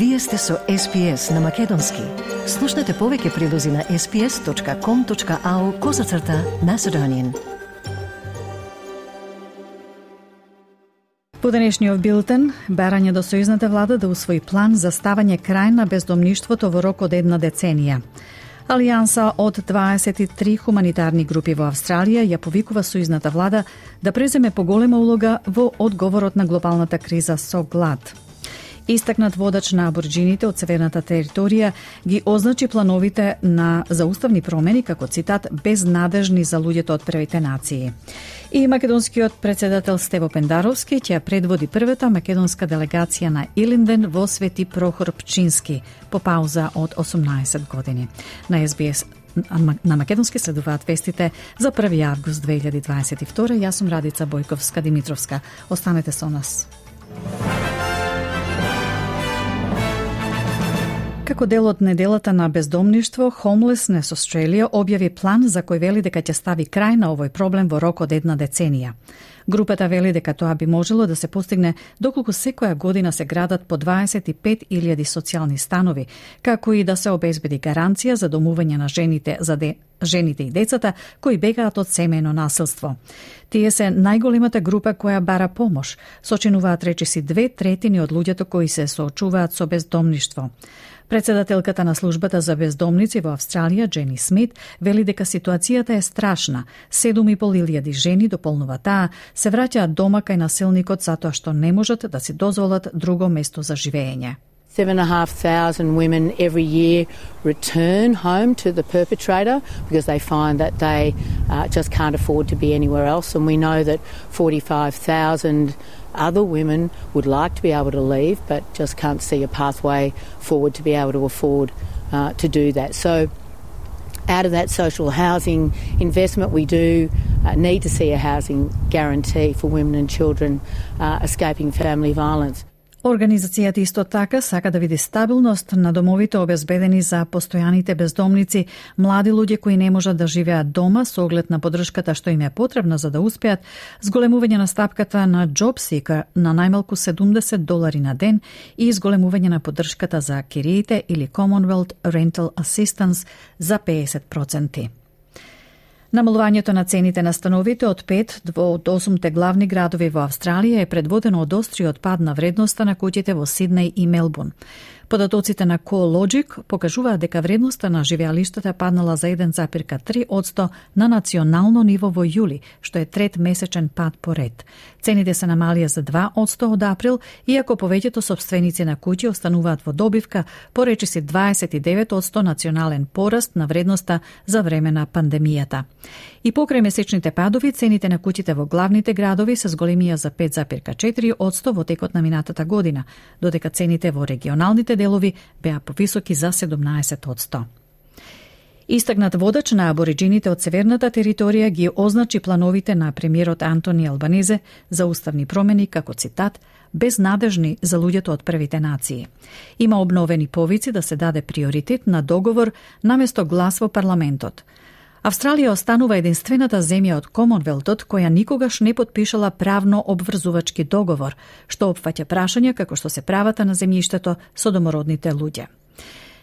Вие сте со SPS на Македонски. Слушнете повеќе прилози на sps.com.au козацрта на Седонин. По денешниот билтен, барање до сојузната влада да усвои план за ставање крај на бездомништвото во рок од една деценија. Алијанса од 23 хуманитарни групи во Австралија ја повикува сојузната влада да преземе поголема улога во одговорот на глобалната криза со глад. Истакнат водач на аборџините од северната територија ги означи плановите на зауставни промени како цитат безнадежни за луѓето од првите нации. И македонскиот председател Стево Пендаровски ќе предводи првата македонска делегација на Илинден во Свети Прохор Пчински по пауза од 18 години. На СБС на македонски следуваат вестите за 1 август 2022. Јас сум Радица Бојковска Димитровска. Останете со нас. Како дел од неделата на бездомништво, Homelessness Australia објави план за кој вели дека ќе стави крај на овој проблем во рок од една деценија. Групата вели дека тоа би можело да се постигне доколку секоја година се градат по 25.000 социјални станови, како и да се обезбеди гаранција за домување на жените за де, жените и децата кои бегаат од семејно насилство. Тие се најголемата група која бара помош, сочинуваат речиси две третини од луѓето кои се соочуваат со бездомништво. Председателката на службата за бездомници во Австралија, Джени Смит, вели дека ситуацијата е страшна. 7.500 жени, дополнува таа, се враќаат дома кај населникот затоа што не можат да си дозволат друго место за живење. Seven and a half thousand women every year return home to the perpetrator because they find that they uh, just can't afford to be anywhere else. And we know that 45,000 other women would like to be able to leave but just can't see a pathway forward to be able to afford uh, to do that. So, out of that social housing investment, we do uh, need to see a housing guarantee for women and children uh, escaping family violence. Организацијата исто така сака да види стабилност на домовите обезбедени за постојаните бездомници, млади луѓе кои не можат да живеат дома со оглед на поддршката што им е потребна за да успеат, зголемување на стапката на JobSeeker на најмалку 70 долари на ден и изголемување на поддршката за кириите или Commonwealth Rental Assistance за 50%. Намалувањето на цените на становите од 5 до 8 главни градови во Австралија е предводено од остриот пад на вредноста на куќите во Сиднеј и Мелбурн. Податоците на CoLogic покажуваат дека вредноста на живеалиштата паднала за 1,3% на национално ниво во јули, што е трет месечен пад поред. Цените се намалија за 2% од април, иако повеќето собственици на куќи остануваат во добивка, поречиси 29% национален пораст на вредноста за време на пандемијата. И покрај месечните падови, цените на куќите во главните градови се зголемија за 5,4% во текот на минатата година, додека цените во регионалните делови беа повисоки за 17%. Истакнат водач на абориджините од северната територија ги означи плановите на премиерот Антони Албанезе за уставни промени како цитат безнадежни за луѓето од првите нации. Има обновени повици да се даде приоритет на договор наместо глас во парламентот. Австралија останува единствената земја од Комонвелтот која никогаш не подпишала правно обврзувачки договор, што опфаќа прашања како што се правата на земјиштето со домородните луѓе.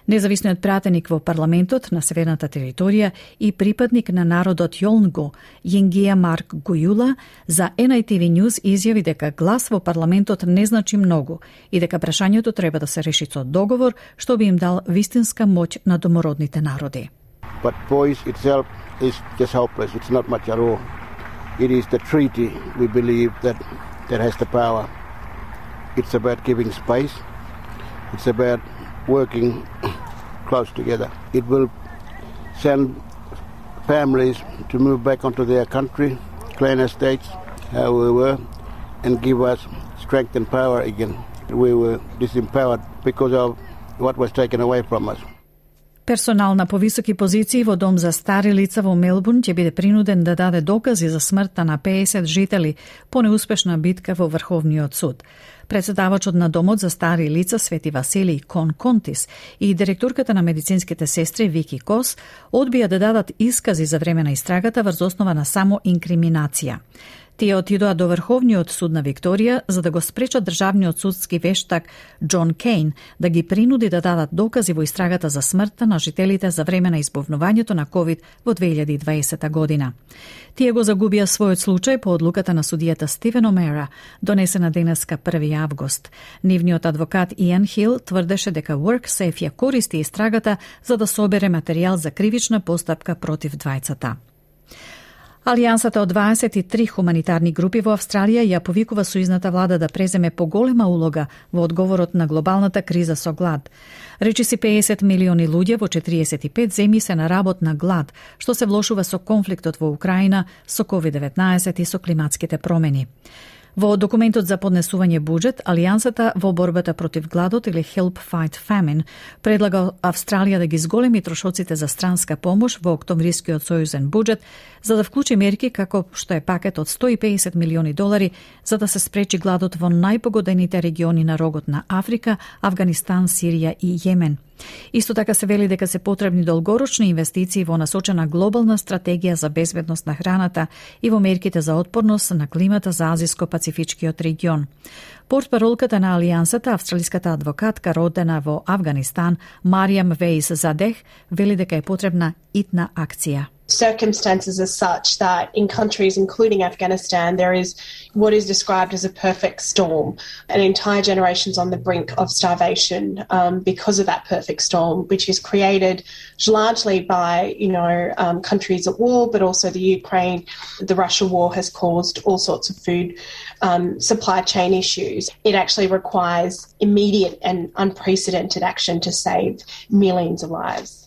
Независниот пратеник во парламентот на Северната територија и припадник на народот Јолнго, Јенгија Марк Гујула, за NITV News изјави дека глас во парламентот не значи многу и дека прашањето треба да се реши со договор што би им дал вистинска моќ на домородните народи. But voice itself is just helpless. It's not much at all. It is the treaty we believe that that has the power. It's about giving space. It's about working close together. It will send families to move back onto their country, clan estates, how we were, and give us strength and power again. We were disempowered because of what was taken away from us. Персонал на повисоки позиции во Дом за стари лица во Мелбурн ќе биде принуден да даде докази за смртта на 50 жители по неуспешна битка во Врховниот суд. Председавачот на Домот за стари лица Свети Василий Кон Контис и директорката на медицинските сестри Вики Кос одбија да дадат искази за време на истрагата врз основа на само инкриминација. Тие отидоа до Врховниот суд на Викторија за да го спречат државниот судски вештак Џон Кейн да ги принуди да дадат докази во истрагата за смртта на жителите за време на избовнувањето на COVID во 2020 година. Тие го загубија својот случај по одлуката на судијата Стивен Омера, донесена денеска 1 август. Нивниот адвокат Иан Хил тврдеше дека WorkSafe ја користи истрагата за да собере материјал за кривична постапка против двајцата. Алијансата од 23 хуманитарни групи во Австралија ја повикува сојзната влада да преземе поголема улога во одговорот на глобалната криза со глад. Речиси 50 милиони луѓе во 45 земји се на работ на глад, што се влошува со конфликтот во Украина, со COVID-19 и со климатските промени. Во документот за поднесување буџет, Алијансата во борбата против гладот или Help Fight Famine предлага Австралија да ги зголеми трошоците за странска помош во октомврискиот сојузен буџет за да вклучи мерки како што е пакет од 150 милиони долари за да се спречи гладот во најпогодените региони на рогот на Африка, Афганистан, Сирија и Јемен. Исто така се вели дека се потребни долгорочни инвестиции во насочена глобална стратегија за безбедност на храната и во мерките за отпорност на климата за Азиско-Пацифичкиот регион. Портпаролката на Алијансата, австралиската адвокатка родена во Афганистан, Маријам Вейс Задех, вели дека е потребна итна акција. Circumstances are such that in countries including Afghanistan, there is what is described as a perfect storm. An entire generation's on the brink of starvation um, because of that perfect storm, which is created largely by, you know, um, countries at war, but also the Ukraine, the Russia war has caused all sorts of food um, supply chain issues. It actually requires immediate and unprecedented action to save millions of lives.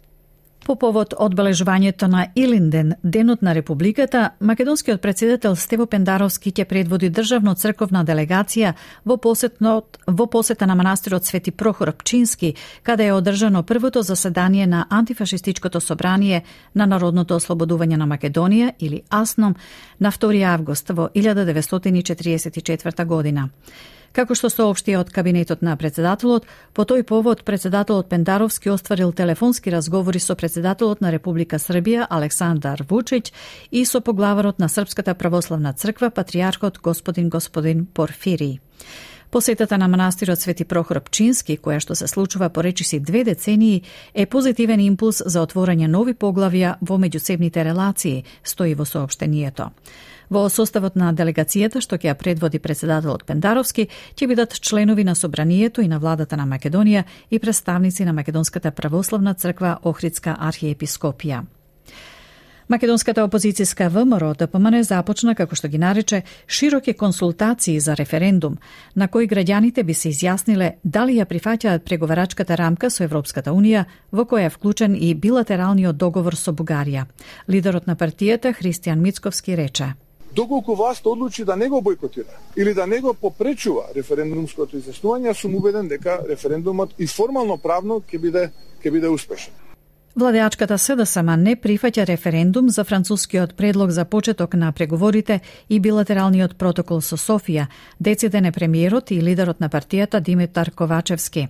По повод одбележувањето на Илинден, Денот на Републиката, македонскиот председател Стево Пендаровски ќе предводи државно црковна делегација во посетнот во посета на манастирот Свети Прохор Пчински, каде е одржано првото заседание на антифашистичкото собрание на Народното ослободување на Македонија или АСНОМ на 2 август во 1944 година. Како што соопштија од кабинетот на председателот, по тој повод председателот Пендаровски остварил телефонски разговори со председателот на Република Србија Александар Вучиќ и со поглаварот на Српската православна црква патриархот господин господин Порфири. Посетата на манастирот Свети Прохор Пчински, која што се случува по речиси две децении, е позитивен импулс за отворање нови поглавја во меѓусебните релации, стои во сообштението. Во составот на делегацијата што ќе ја предводи председателот Пендаровски ќе бидат членови на Собранието и на владата на Македонија и представници на Македонската православна црква Охридска архиепископија. Македонската опозицијска ВМРО ДПМН започна, како што ги нарече, широки консултации за референдум, на кои граѓаните би се изјасниле дали ја прифаќаат преговарачката рамка со Европската Унија, во која е вклучен и билатералниот договор со Бугарија. Лидерот на партијата Христијан Мицковски рече доколку власта одлучи да не го бойкотира или да не го попречува референдумското изјаснување, сум убеден дека референдумот и формално правно ќе биде ќе биде успешен. Владеачката СДСМ не прифаќа референдум за францускиот предлог за почеток на преговорите и билатералниот протокол со Софија, дециден премиерот и лидерот на партијата Димитар Ковачевски.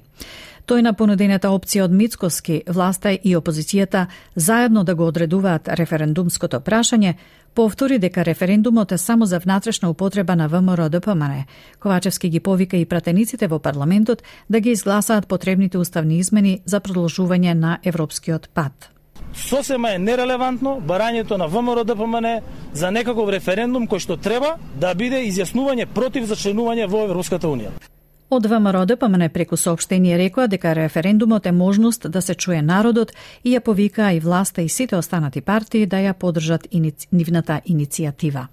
Тој на понудената опција од Мицкоски, власта и опозицијата заедно да го одредуваат референдумското прашање, повтори дека референдумот е само за внатрешна употреба на ВМРО ДПМН. Ковачевски ги повика и пратениците во парламентот да ги изгласаат потребните уставни измени за продолжување на европскиот пат. Сосема е нерелевантно барањето на ВМРО ДПМН за некаков референдум кој што треба да биде изјаснување против зачленување во Европската Унија. Од ВМРО ДПМН преку сообштение рекоа дека референдумот е можност да се чуе народот и ја повикаа и власта и сите останати партии да ја поддржат нивната иницијатива.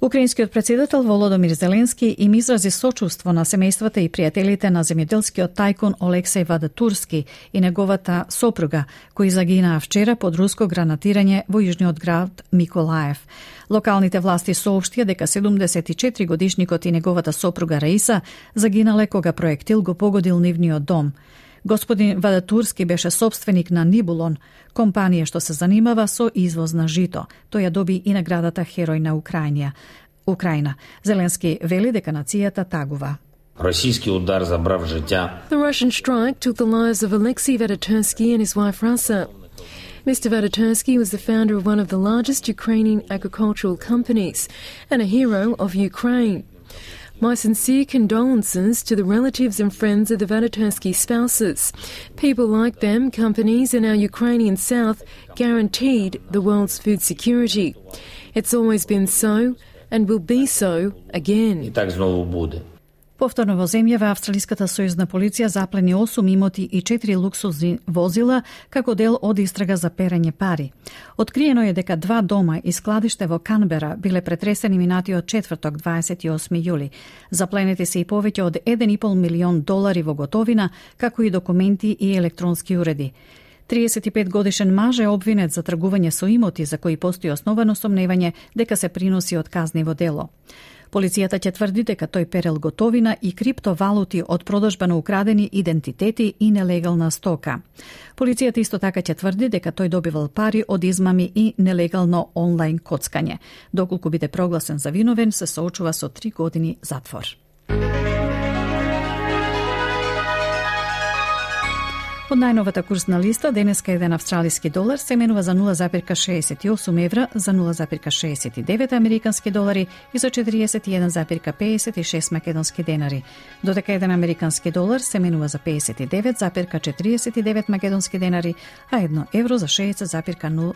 Украинскиот председател Володомир Зеленски им изрази сочувство на семејствата и пријателите на земјоделскиот тајкун Олексеј Вадатурски и неговата сопруга, кои загинаа вчера под руско гранатирање во јужниот град Миколаев. Локалните власти соопштија дека 74 годишникот и неговата сопруга Раиса загинале кога проектил го погодил нивниот дом. Господин Вадатурски беше собственик на Нибулон, компанија што се занимава со извоз на жито. Тој ја доби и наградата Херој на Украина. Украина. Зеленски вели дека нацијата тагува. Російський удар забрав життя. The Russian strike took the lives of Alexei Vedetursky and his wife Rasa. Mr. Vadatursky was the founder of one of the largest Ukrainian agricultural companies and a hero of Ukraine. My sincere condolences to the relatives and friends of the Vadatursky spouses. People like them, companies, and our Ukrainian South guaranteed the world's food security. It's always been so and will be so again. Повторно во земјава Австралиската сојузна полиција заплени 8 имоти и 4 луксузни возила како дел од истрага за перење пари. Откриено е дека два дома и складиште во Канбера биле претресени минатиот четврток 28 јули. Запленети се и повеќе од 1,5 милион долари во готовина, како и документи и електронски уреди. 35 годишен маж е обвинет за тргување со имоти за кои постои основано сомневање дека се приноси од казниво дело. Полицијата ќе тврди дека тој перел готовина и криптовалути од продажба на украдени идентитети и нелегална стока. Полицијата исто така ќе тврди дека тој добивал пари од измами и нелегално онлайн коцкање. Доколку биде прогласен за виновен, се соочува со три години затвор. Од најновата курсна листа, денеска еден австралиски долар се менува за 0,68 евра, за 0,69 американски долари и за 41,56 македонски денари, додека еден американски долар се менува за 59,49 македонски денари, а едно евро за 60,82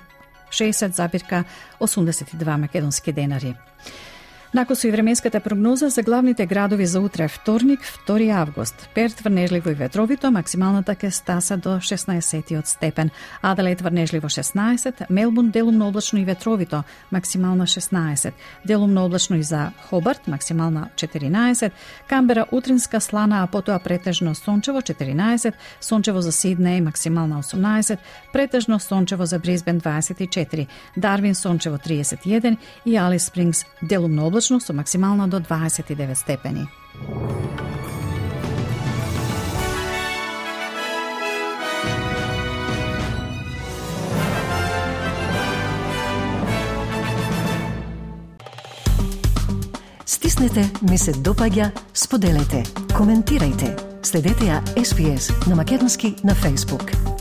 60,82 македонски денари. Накосо и временската прогноза за главните градови за утре вторник, 2 август. Перт врнежливо и ветровито, максималната ке стаса до 16 степен. Аделаид врнежливо 16, Мелбун делумно облачно и ветровито, максимална 16. Делумно облачно и за Хобарт, максимална 14. Камбера утринска слана, а потоа претежно сончево 14. Сончево за Сиднеј, максимална 18. Претежно сончево за Брисбен 24. Дарвин сончево 31 и Алис Спрингс делумно облачно облачно со максимално до 29 степени. Стиснете, ми се допаѓа, споделете, коментирајте. Следете ја SPS на Македонски на Facebook.